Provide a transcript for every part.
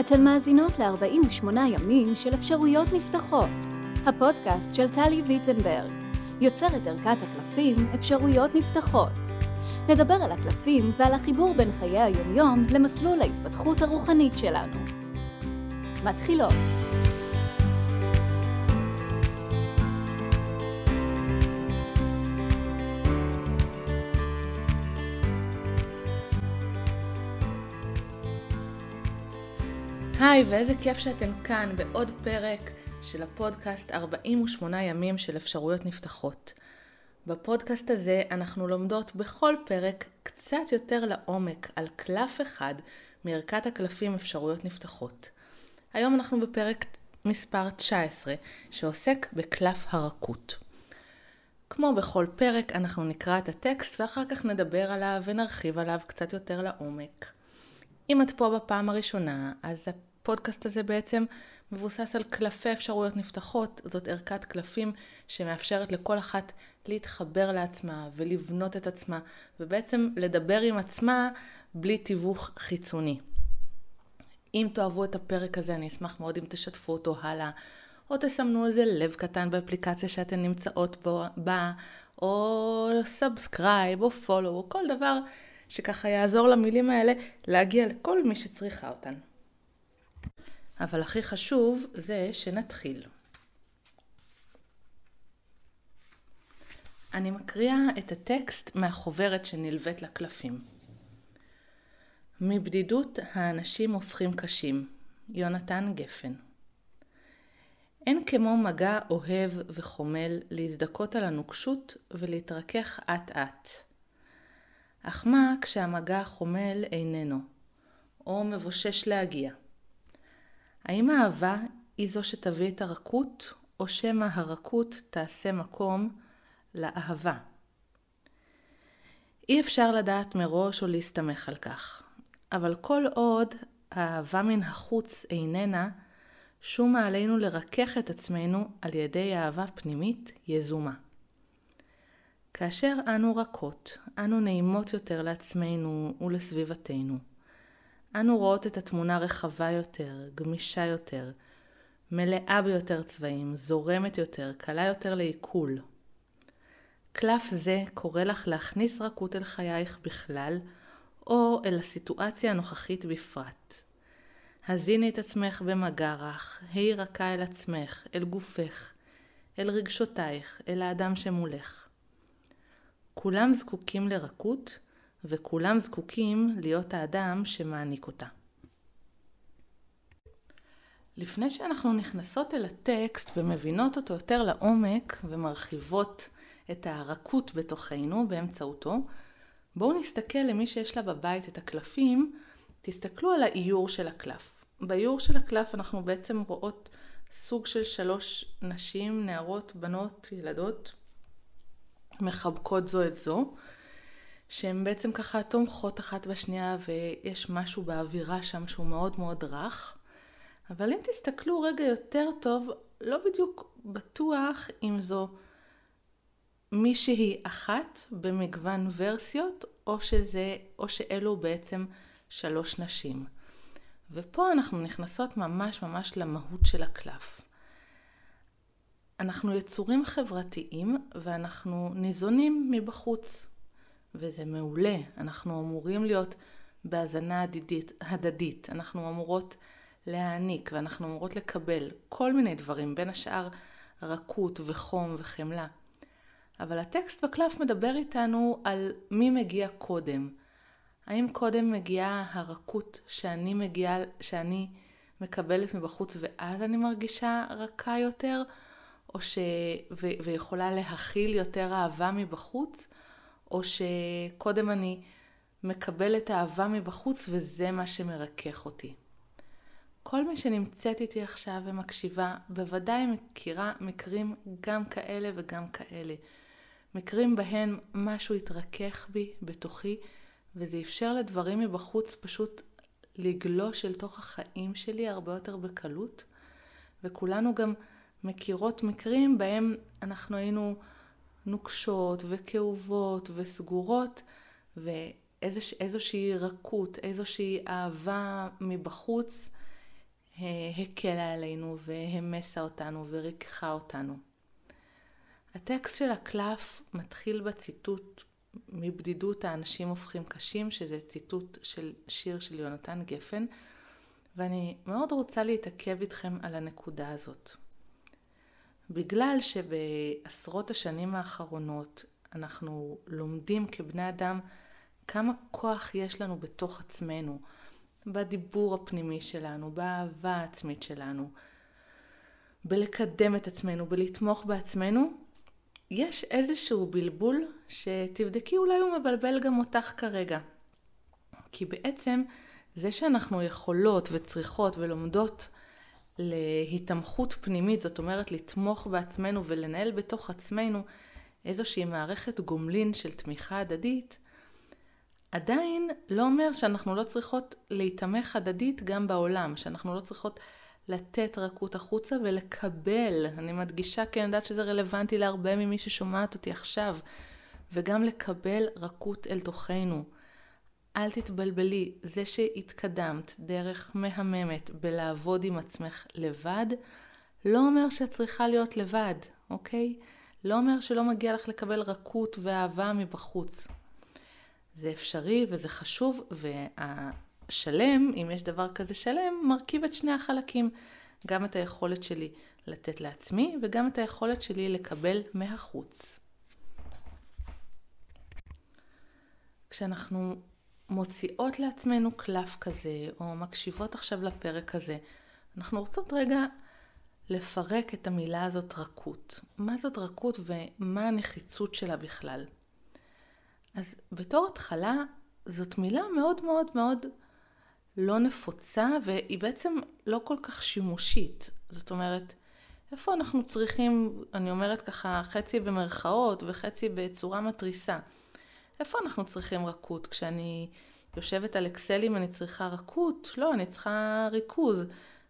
אתן מאזינות ל-48 ימים של אפשרויות נפתחות, הפודקאסט של טלי ויטנברג, יוצרת ערכת הקלפים אפשרויות נפתחות. נדבר על הקלפים ועל החיבור בין חיי היומיום למסלול ההתפתחות הרוחנית שלנו. מתחילות. היי, ואיזה כיף שאתם כאן בעוד פרק של הפודקאסט 48 ימים של אפשרויות נפתחות. בפודקאסט הזה אנחנו לומדות בכל פרק קצת יותר לעומק על קלף אחד מערכת הקלפים אפשרויות נפתחות. היום אנחנו בפרק מספר 19 שעוסק בקלף הרכות. כמו בכל פרק אנחנו נקרא את הטקסט ואחר כך נדבר עליו ונרחיב עליו קצת יותר לעומק. אם את פה בפעם הראשונה, אז הפודקאסט הזה בעצם מבוסס על קלפי אפשרויות נפתחות, זאת ערכת קלפים שמאפשרת לכל אחת להתחבר לעצמה ולבנות את עצמה, ובעצם לדבר עם עצמה בלי תיווך חיצוני. אם תאהבו את הפרק הזה, אני אשמח מאוד אם תשתפו אותו הלאה, או תסמנו איזה לב קטן באפליקציה שאתן נמצאות בה, או subscribe, או follow, או כל דבר שככה יעזור למילים האלה להגיע לכל מי שצריכה אותן. אבל הכי חשוב זה שנתחיל. אני מקריאה את הטקסט מהחוברת שנלווית לקלפים. מבדידות האנשים הופכים קשים. יונתן גפן אין כמו מגע אוהב וחומל להזדכות על הנוקשות ולהתרכך אט אט. אך מה כשהמגע חומל איננו, או מבושש להגיע? האם האהבה היא זו שתביא את הרכות, או שמא הרכות תעשה מקום לאהבה? אי אפשר לדעת מראש או להסתמך על כך, אבל כל עוד האהבה מן החוץ איננה, שומה עלינו לרכך את עצמנו על ידי אהבה פנימית יזומה. כאשר אנו רכות, אנו נעימות יותר לעצמנו ולסביבתנו. אנו רואות את התמונה רחבה יותר, גמישה יותר, מלאה ביותר צבעים, זורמת יותר, קלה יותר לעיכול. קלף זה קורא לך להכניס רכות אל חייך בכלל, או אל הסיטואציה הנוכחית בפרט. הזיני את עצמך במגע רך, היי רכה אל עצמך, אל גופך, אל רגשותייך, אל האדם שמולך. כולם זקוקים לרכות, וכולם זקוקים להיות האדם שמעניק אותה. לפני שאנחנו נכנסות אל הטקסט ומבינות אותו יותר לעומק ומרחיבות את הרכות בתוכנו באמצעותו, בואו נסתכל למי שיש לה בבית את הקלפים, תסתכלו על האיור של הקלף. באיור של הקלף אנחנו בעצם רואות סוג של שלוש נשים, נערות, בנות, ילדות, מחבקות זו את זו. שהן בעצם ככה תומכות אחת בשנייה ויש משהו באווירה שם שהוא מאוד מאוד רך. אבל אם תסתכלו רגע יותר טוב, לא בדיוק בטוח אם זו מישהי אחת במגוון ורסיות, או, שזה, או שאלו בעצם שלוש נשים. ופה אנחנו נכנסות ממש ממש למהות של הקלף. אנחנו יצורים חברתיים ואנחנו ניזונים מבחוץ. וזה מעולה. אנחנו אמורים להיות בהאזנה הדדית, הדדית. אנחנו אמורות להעניק ואנחנו אמורות לקבל כל מיני דברים, בין השאר רכות וחום וחמלה. אבל הטקסט בקלף מדבר איתנו על מי מגיע קודם. האם קודם מגיעה הרכות שאני מגיעה, שאני מקבלת מבחוץ ואז אני מרגישה רכה יותר, או ש... ו... ויכולה להכיל יותר אהבה מבחוץ, או שקודם אני מקבלת אהבה מבחוץ וזה מה שמרכך אותי. כל מי שנמצאת איתי עכשיו ומקשיבה, בוודאי מכירה מקרים גם כאלה וגם כאלה. מקרים בהם משהו התרכך בי, בתוכי, וזה אפשר לדברים מבחוץ פשוט לגלוש אל תוך החיים שלי הרבה יותר בקלות. וכולנו גם מכירות מקרים בהם אנחנו היינו נוקשות וכאובות וסגורות, ואיזושהי רכות, איזושהי אהבה מבחוץ הקלה עלינו והמסה אותנו וריככה אותנו. הטקסט של הקלף מתחיל בציטוט מבדידות האנשים הופכים קשים, שזה ציטוט של שיר של יונתן גפן, ואני מאוד רוצה להתעכב איתכם על הנקודה הזאת. בגלל שבעשרות השנים האחרונות אנחנו לומדים כבני אדם כמה כוח יש לנו בתוך עצמנו, בדיבור הפנימי שלנו, באהבה העצמית שלנו, בלקדם את עצמנו, בלתמוך בעצמנו, יש איזשהו בלבול שתבדקי אולי הוא מבלבל גם אותך כרגע. כי בעצם זה שאנחנו יכולות וצריכות ולומדות להתמחות פנימית, זאת אומרת לתמוך בעצמנו ולנהל בתוך עצמנו איזושהי מערכת גומלין של תמיכה הדדית, עדיין לא אומר שאנחנו לא צריכות להיתמך הדדית גם בעולם, שאנחנו לא צריכות לתת רכות החוצה ולקבל, אני מדגישה כי אני יודעת שזה רלוונטי להרבה ממי ששומעת אותי עכשיו, וגם לקבל רכות אל תוכנו. אל תתבלבלי, זה שהתקדמת דרך מהממת בלעבוד עם עצמך לבד, לא אומר שאת צריכה להיות לבד, אוקיי? לא אומר שלא מגיע לך לקבל רכות ואהבה מבחוץ. זה אפשרי וזה חשוב, והשלם, אם יש דבר כזה שלם, מרכיב את שני החלקים. גם את היכולת שלי לתת לעצמי, וגם את היכולת שלי לקבל מהחוץ. כשאנחנו מוציאות לעצמנו קלף כזה, או מקשיבות עכשיו לפרק הזה, אנחנו רוצות רגע לפרק את המילה הזאת רכות. מה זאת רכות ומה הנחיצות שלה בכלל? אז בתור התחלה, זאת מילה מאוד מאוד מאוד לא נפוצה, והיא בעצם לא כל כך שימושית. זאת אומרת, איפה אנחנו צריכים, אני אומרת ככה, חצי במרכאות וחצי בצורה מתריסה. איפה אנחנו צריכים רכות? כשאני יושבת על אקסלים אני צריכה רכות? לא, אני צריכה ריכוז.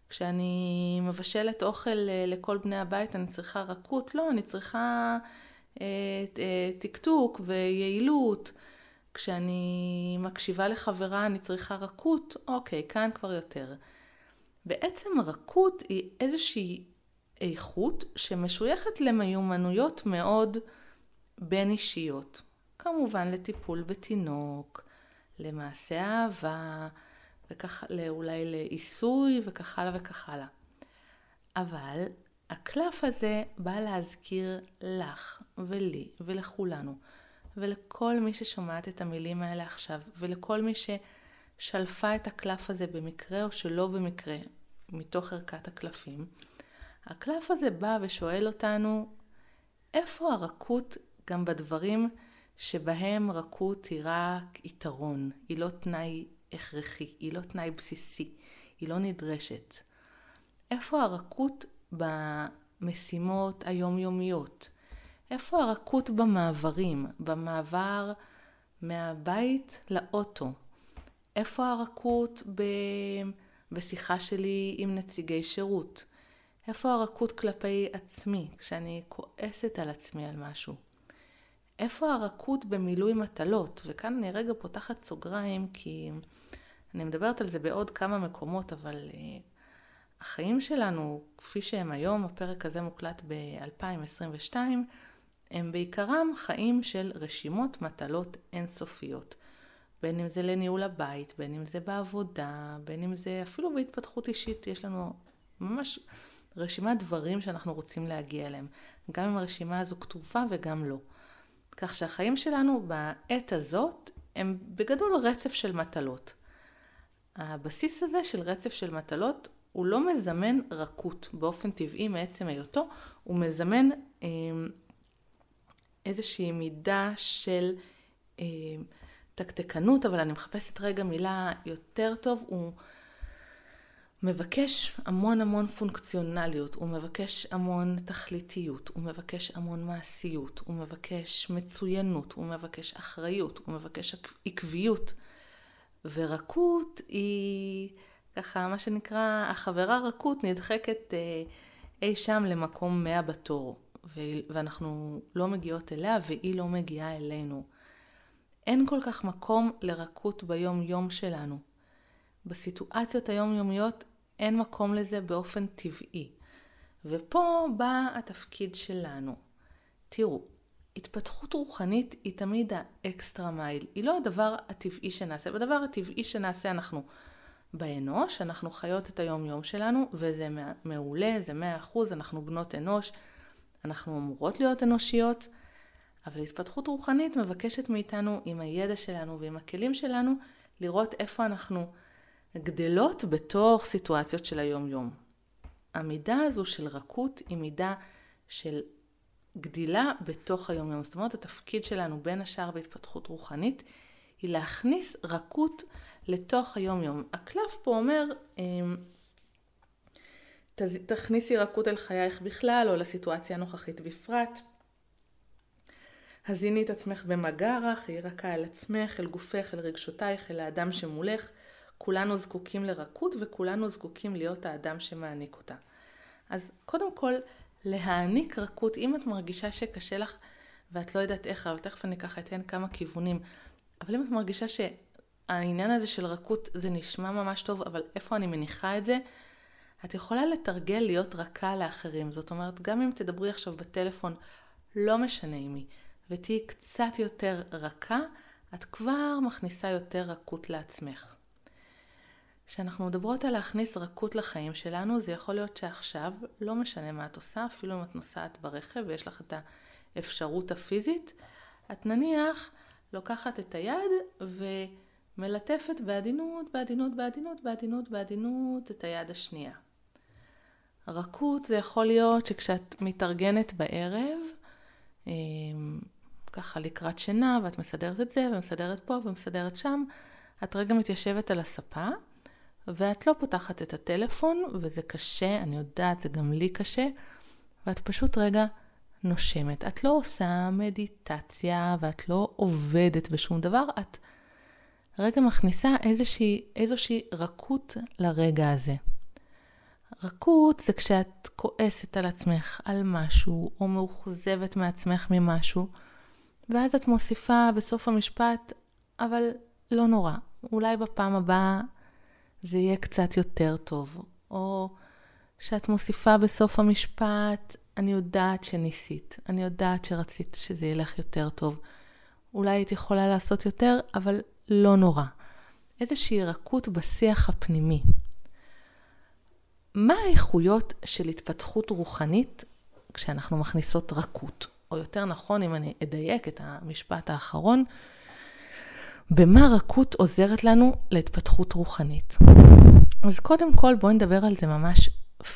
כשאני מבשלת אוכל אה, לכל בני הבית אני צריכה רכות? לא, אני צריכה אה, אה, טקטוק ויעילות. כשאני מקשיבה לחברה אני צריכה רכות? אוקיי, כאן כבר יותר. בעצם רכות היא איזושהי איכות שמשויכת למיומנויות מאוד בין אישיות. כמובן לטיפול בתינוק, למעשה אהבה, וכך, אולי לעיסוי וכך הלאה וכך הלאה. אבל הקלף הזה בא להזכיר לך ולי ולכולנו ולכל מי ששומעת את המילים האלה עכשיו ולכל מי ששלפה את הקלף הזה במקרה או שלא במקרה מתוך ערכת הקלפים. הקלף הזה בא ושואל אותנו איפה הרכות גם בדברים שבהם רכות היא רק יתרון, היא לא תנאי הכרחי, היא לא תנאי בסיסי, היא לא נדרשת. איפה הרכות במשימות היומיומיות? איפה הרכות במעברים, במעבר מהבית לאוטו? איפה הרכות ב... בשיחה שלי עם נציגי שירות? איפה הרכות כלפי עצמי, כשאני כועסת על עצמי על משהו? איפה הרכות במילוי מטלות? וכאן אני רגע פותחת סוגריים, כי אני מדברת על זה בעוד כמה מקומות, אבל uh, החיים שלנו, כפי שהם היום, הפרק הזה מוקלט ב-2022, הם בעיקרם חיים של רשימות מטלות אינסופיות. בין אם זה לניהול הבית, בין אם זה בעבודה, בין אם זה אפילו בהתפתחות אישית, יש לנו ממש רשימת דברים שאנחנו רוצים להגיע אליהם. גם אם הרשימה הזו כתובה וגם לא. כך שהחיים שלנו בעת הזאת הם בגדול רצף של מטלות. הבסיס הזה של רצף של מטלות הוא לא מזמן רכות באופן טבעי מעצם היותו, הוא מזמן אה, איזושהי מידה של אה, תקתקנות, אבל אני מחפשת רגע מילה יותר טוב, הוא מבקש המון המון פונקציונליות, הוא מבקש המון תכליתיות, הוא מבקש המון מעשיות, הוא מבקש מצוינות, הוא מבקש אחריות, הוא מבקש עקביות. ורקות היא ככה, מה שנקרא, החברה רקות נדחקת אה, אי שם למקום מאה בתור, ואנחנו לא מגיעות אליה והיא לא מגיעה אלינו. אין כל כך מקום לרקות ביום יום שלנו. בסיטואציות היומיומיות אין מקום לזה באופן טבעי. ופה בא התפקיד שלנו. תראו, התפתחות רוחנית היא תמיד האקסטרה מייל, היא לא הדבר הטבעי שנעשה. בדבר הטבעי שנעשה אנחנו באנוש, אנחנו חיות את היום יום שלנו, וזה מעולה, זה מאה אחוז, אנחנו בנות אנוש, אנחנו אמורות להיות אנושיות, אבל התפתחות רוחנית מבקשת מאיתנו, עם הידע שלנו ועם הכלים שלנו, לראות איפה אנחנו גדלות בתוך סיטואציות של היום יום. המידה הזו של רכות היא מידה של גדילה בתוך היום יום. זאת אומרת, התפקיד שלנו בין השאר בהתפתחות רוחנית היא להכניס רכות לתוך היום יום. הקלף פה אומר, אמ, תכניסי רכות אל חייך בכלל או לסיטואציה הנוכחית בפרט. הזיני את עצמך במגע רך, היא רכה אל עצמך, אל גופך, אל רגשותייך, אל האדם שמולך. כולנו זקוקים לרכות וכולנו זקוקים להיות האדם שמעניק אותה. אז קודם כל, להעניק רכות, אם את מרגישה שקשה לך ואת לא יודעת איך, אבל תכף אני ככה אתן כמה כיוונים, אבל אם את מרגישה שהעניין הזה של רכות זה נשמע ממש טוב, אבל איפה אני מניחה את זה, את יכולה לתרגל להיות רכה לאחרים. זאת אומרת, גם אם תדברי עכשיו בטלפון, לא משנה עם מי, ותהיי קצת יותר רכה, את כבר מכניסה יותר רכות לעצמך. כשאנחנו מדברות על להכניס רכות לחיים שלנו, זה יכול להיות שעכשיו, לא משנה מה את עושה, אפילו אם את נוסעת ברכב ויש לך את האפשרות הפיזית, את נניח לוקחת את היד ומלטפת בעדינות, בעדינות, בעדינות, בעדינות, בעדינות את היד השנייה. רכות זה יכול להיות שכשאת מתארגנת בערב, אמ, ככה לקראת שינה, ואת מסדרת את זה, ומסדרת פה, ומסדרת שם, את רגע מתיישבת על הספה, ואת לא פותחת את הטלפון, וזה קשה, אני יודעת, זה גם לי קשה, ואת פשוט רגע נושמת. את לא עושה מדיטציה, ואת לא עובדת בשום דבר, את רגע מכניסה איזושהי, איזושהי רכות לרגע הזה. רכות זה כשאת כועסת על עצמך על משהו, או מאוכזבת מעצמך ממשהו, ואז את מוסיפה בסוף המשפט, אבל לא נורא, אולי בפעם הבאה זה יהיה קצת יותר טוב. או שאת מוסיפה בסוף המשפט, אני יודעת שניסית, אני יודעת שרצית שזה ילך יותר טוב. אולי היית יכולה לעשות יותר, אבל לא נורא. איזושהי רכות בשיח הפנימי. מה האיכויות של התפתחות רוחנית כשאנחנו מכניסות רכות? או יותר נכון, אם אני אדייק את המשפט האחרון, במה רכות עוזרת לנו להתפתחות רוחנית. אז קודם כל בואי נדבר על זה ממש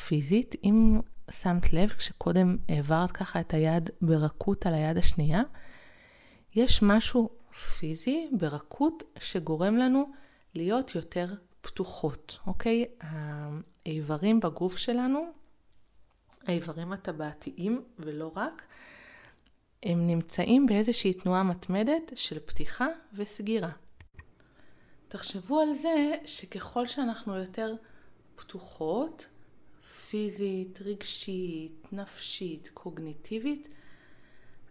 פיזית. אם שמת לב, כשקודם העברת ככה את היד ברכות על היד השנייה, יש משהו פיזי ברכות שגורם לנו להיות יותר פתוחות, אוקיי? האיברים בגוף שלנו, האיברים הטבעתיים ולא רק, הם נמצאים באיזושהי תנועה מתמדת של פתיחה וסגירה. תחשבו על זה שככל שאנחנו יותר פתוחות, פיזית, רגשית, נפשית, קוגניטיבית,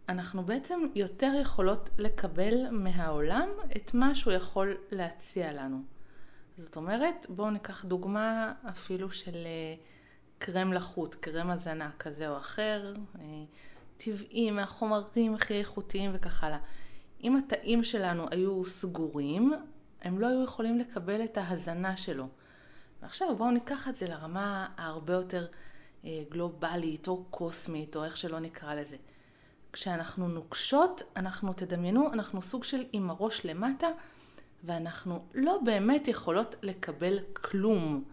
אנחנו בעצם יותר יכולות לקבל מהעולם את מה שהוא יכול להציע לנו. זאת אומרת, בואו ניקח דוגמה אפילו של אה, קרם לחוט, קרם הזנה כזה או אחר, אה, טבעי, מהחומרים הכי איכותיים וכך הלאה. אם התאים שלנו היו סגורים, הם לא היו יכולים לקבל את ההזנה שלו. ועכשיו בואו ניקח את זה לרמה ההרבה יותר אה, גלובלית או קוסמית או איך שלא נקרא לזה. כשאנחנו נוקשות, אנחנו תדמיינו, אנחנו סוג של עם הראש למטה ואנחנו לא באמת יכולות לקבל כלום.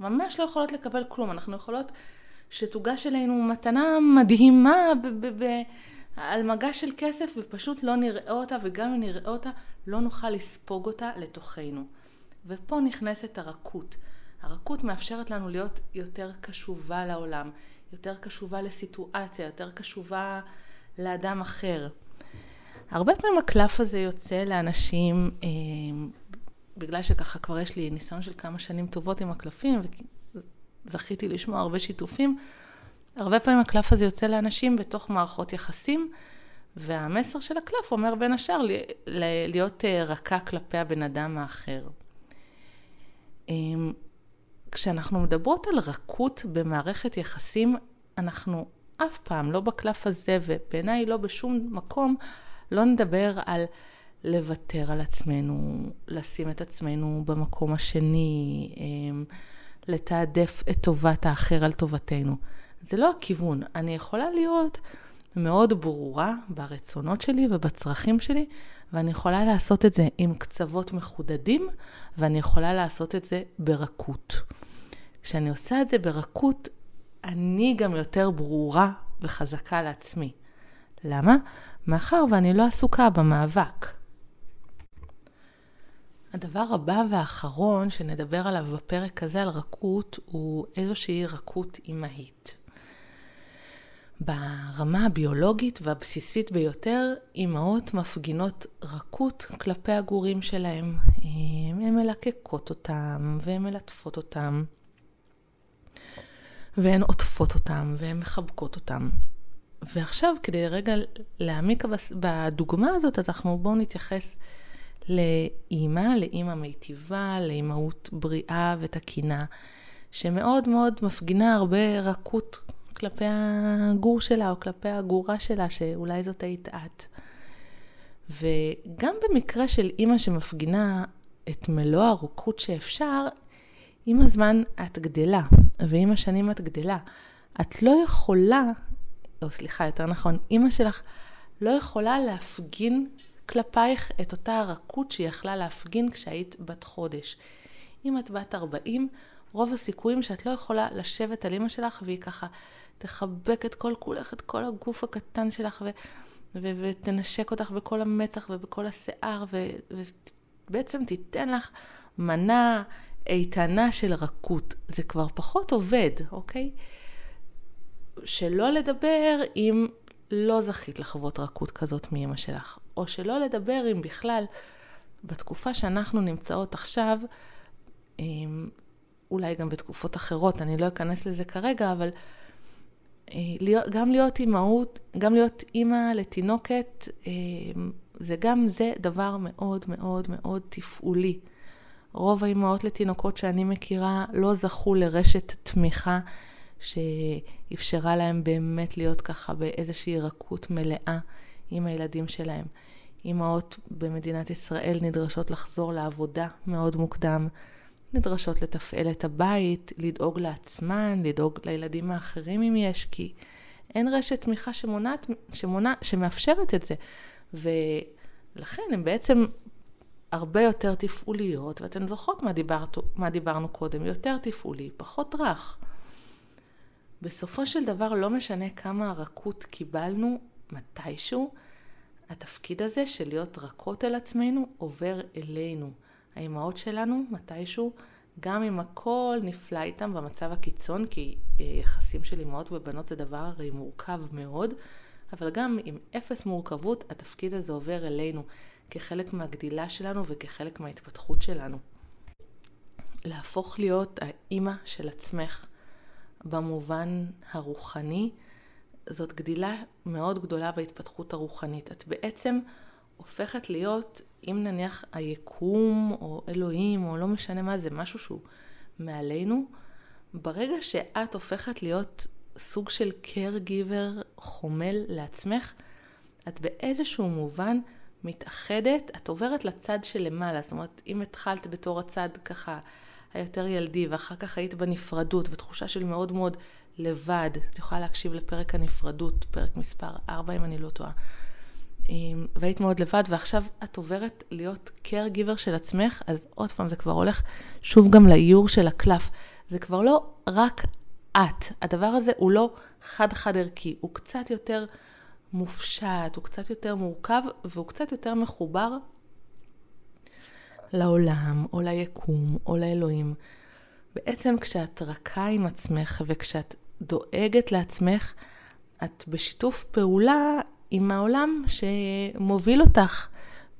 ממש לא יכולות לקבל כלום. אנחנו יכולות שתוגש אלינו מתנה מדהימה ב- ב- ב- על מגע של כסף ופשוט לא נראה אותה, וגם אם נראה אותה, לא נוכל לספוג אותה לתוכנו. ופה נכנסת הרכות. הרכות מאפשרת לנו להיות יותר קשובה לעולם, יותר קשובה לסיטואציה, יותר קשובה לאדם אחר. הרבה פעמים הקלף הזה יוצא לאנשים, אה, בגלל שככה כבר יש לי ניסיון של כמה שנים טובות עם הקלפים, זכיתי לשמוע הרבה שיתופים. הרבה פעמים הקלף הזה יוצא לאנשים בתוך מערכות יחסים, והמסר של הקלף אומר בין השאר להיות אה, רכה כלפי הבן אדם האחר. אמ, כשאנחנו מדברות על רכות במערכת יחסים, אנחנו אף פעם, לא בקלף הזה, ובעיניי לא בשום מקום, לא נדבר על לוותר על עצמנו, לשים את עצמנו במקום השני, אמ, לתעדף את טובת האחר על טובתנו. זה לא הכיוון. אני יכולה להיות מאוד ברורה ברצונות שלי ובצרכים שלי, ואני יכולה לעשות את זה עם קצוות מחודדים, ואני יכולה לעשות את זה ברכות. כשאני עושה את זה ברכות, אני גם יותר ברורה וחזקה לעצמי. למה? מאחר ואני לא עסוקה במאבק. הדבר הבא והאחרון שנדבר עליו בפרק הזה על רכות הוא איזושהי רכות אימהית. ברמה הביולוגית והבסיסית ביותר, אימהות מפגינות רכות כלפי הגורים שלהם. הן מלקקות אותם והן מלטפות אותם. והן עוטפות אותם והן מחבקות אותם. ועכשיו, כדי רגע להעמיק בדוגמה הזאת, אז אנחנו בואו נתייחס לאימא, לאימא מיטיבה, לאימהות בריאה ותקינה, שמאוד מאוד מפגינה הרבה רכות כלפי הגור שלה או כלפי הגורה שלה, שאולי זאת היית את. וגם במקרה של אימא שמפגינה את מלוא הרכות שאפשר, עם הזמן את גדלה, ועם השנים את גדלה. את לא יכולה, או סליחה, יותר נכון, אימא שלך לא יכולה להפגין כלפייך את אותה הרכות שהיא יכלה להפגין כשהיית בת חודש. אם את בת 40, רוב הסיכויים שאת לא יכולה לשבת על אימא שלך והיא ככה תחבק את כל כולך, את כל הגוף הקטן שלך ו- ו- ותנשק אותך בכל המצח ובכל השיער ובעצם תיתן לך מנה איתנה של רכות. זה כבר פחות עובד, אוקיי? שלא לדבר אם לא זכית לחוות רכות כזאת מאמא שלך, או שלא לדבר אם בכלל בתקופה שאנחנו נמצאות עכשיו, אולי גם בתקופות אחרות, אני לא אכנס לזה כרגע, אבל אה, גם להיות אימהות, גם להיות אימא לתינוקת, זה גם זה דבר מאוד מאוד מאוד תפעולי. רוב האימהות לתינוקות שאני מכירה לא זכו לרשת תמיכה שאפשרה להם באמת להיות ככה באיזושהי רכות מלאה עם הילדים שלהם. אימהות במדינת ישראל נדרשות לחזור לעבודה מאוד מוקדם, נדרשות לתפעל את הבית, לדאוג לעצמן, לדאוג לילדים האחרים אם יש, כי אין רשת תמיכה שמונעת, שמונע, שמאפשרת את זה. ולכן הן בעצם הרבה יותר תפעוליות, ואתן זוכרות מה, דיברת, מה דיברנו קודם, יותר תפעולי, פחות רך. בסופו של דבר לא משנה כמה רכות קיבלנו מתישהו, התפקיד הזה של להיות רכות אל עצמנו עובר אלינו. האימהות שלנו מתישהו, גם אם הכל נפלא איתם במצב הקיצון, כי אה, יחסים של אימהות ובנות זה דבר הרי מורכב מאוד, אבל גם עם אפס מורכבות, התפקיד הזה עובר אלינו. כחלק מהגדילה שלנו וכחלק מההתפתחות שלנו. להפוך להיות האימא של עצמך במובן הרוחני, זאת גדילה מאוד גדולה בהתפתחות הרוחנית. את בעצם הופכת להיות, אם נניח היקום או אלוהים או לא משנה מה זה, משהו שהוא מעלינו, ברגע שאת הופכת להיות סוג של caregiver חומל לעצמך, את באיזשהו מובן מתאחדת, את עוברת לצד שלמעלה. זאת אומרת, אם התחלת בתור הצד ככה היותר ילדי, ואחר כך היית בנפרדות, בתחושה של מאוד מאוד לבד, את יכולה להקשיב לפרק הנפרדות, פרק מספר 4 אם אני לא טועה. והיית מאוד לבד, ועכשיו את עוברת להיות caregiver של עצמך, אז עוד פעם, זה כבר הולך שוב גם לאיור של הקלף. זה כבר לא רק את. הדבר הזה הוא לא חד-חד ערכי, הוא קצת יותר מופשט, הוא קצת יותר מורכב והוא קצת יותר מחובר לעולם, או ליקום, או לאלוהים. בעצם כשאת רכה עם עצמך וכשאת דואגת לעצמך, את בשיתוף פעולה עם העולם שמוביל אותך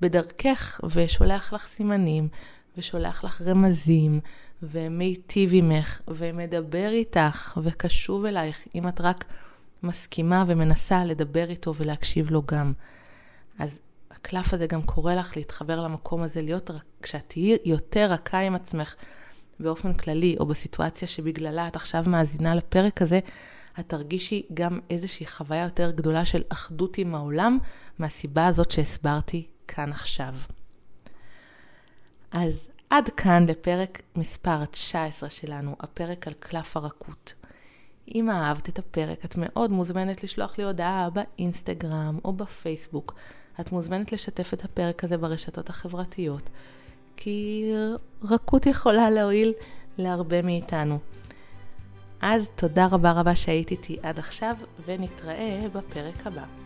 בדרכך ושולח לך סימנים ושולח לך רמזים ומיטיב עמך ומדבר איתך וקשוב אלייך אם את רק מסכימה ומנסה לדבר איתו ולהקשיב לו גם. אז הקלף הזה גם קורא לך להתחבר למקום הזה, להיות, כשאת תהיי יותר רכה עם עצמך באופן כללי, או בסיטואציה שבגללה את עכשיו מאזינה לפרק הזה, את תרגישי גם איזושהי חוויה יותר גדולה של אחדות עם העולם, מהסיבה הזאת שהסברתי כאן עכשיו. אז עד כאן לפרק מספר 19 שלנו, הפרק על קלף הרכות. אם אהבת את הפרק, את מאוד מוזמנת לשלוח לי הודעה באינסטגרם או בפייסבוק. את מוזמנת לשתף את הפרק הזה ברשתות החברתיות, כי רכות יכולה להועיל להרבה מאיתנו. אז תודה רבה רבה שהיית איתי עד עכשיו, ונתראה בפרק הבא.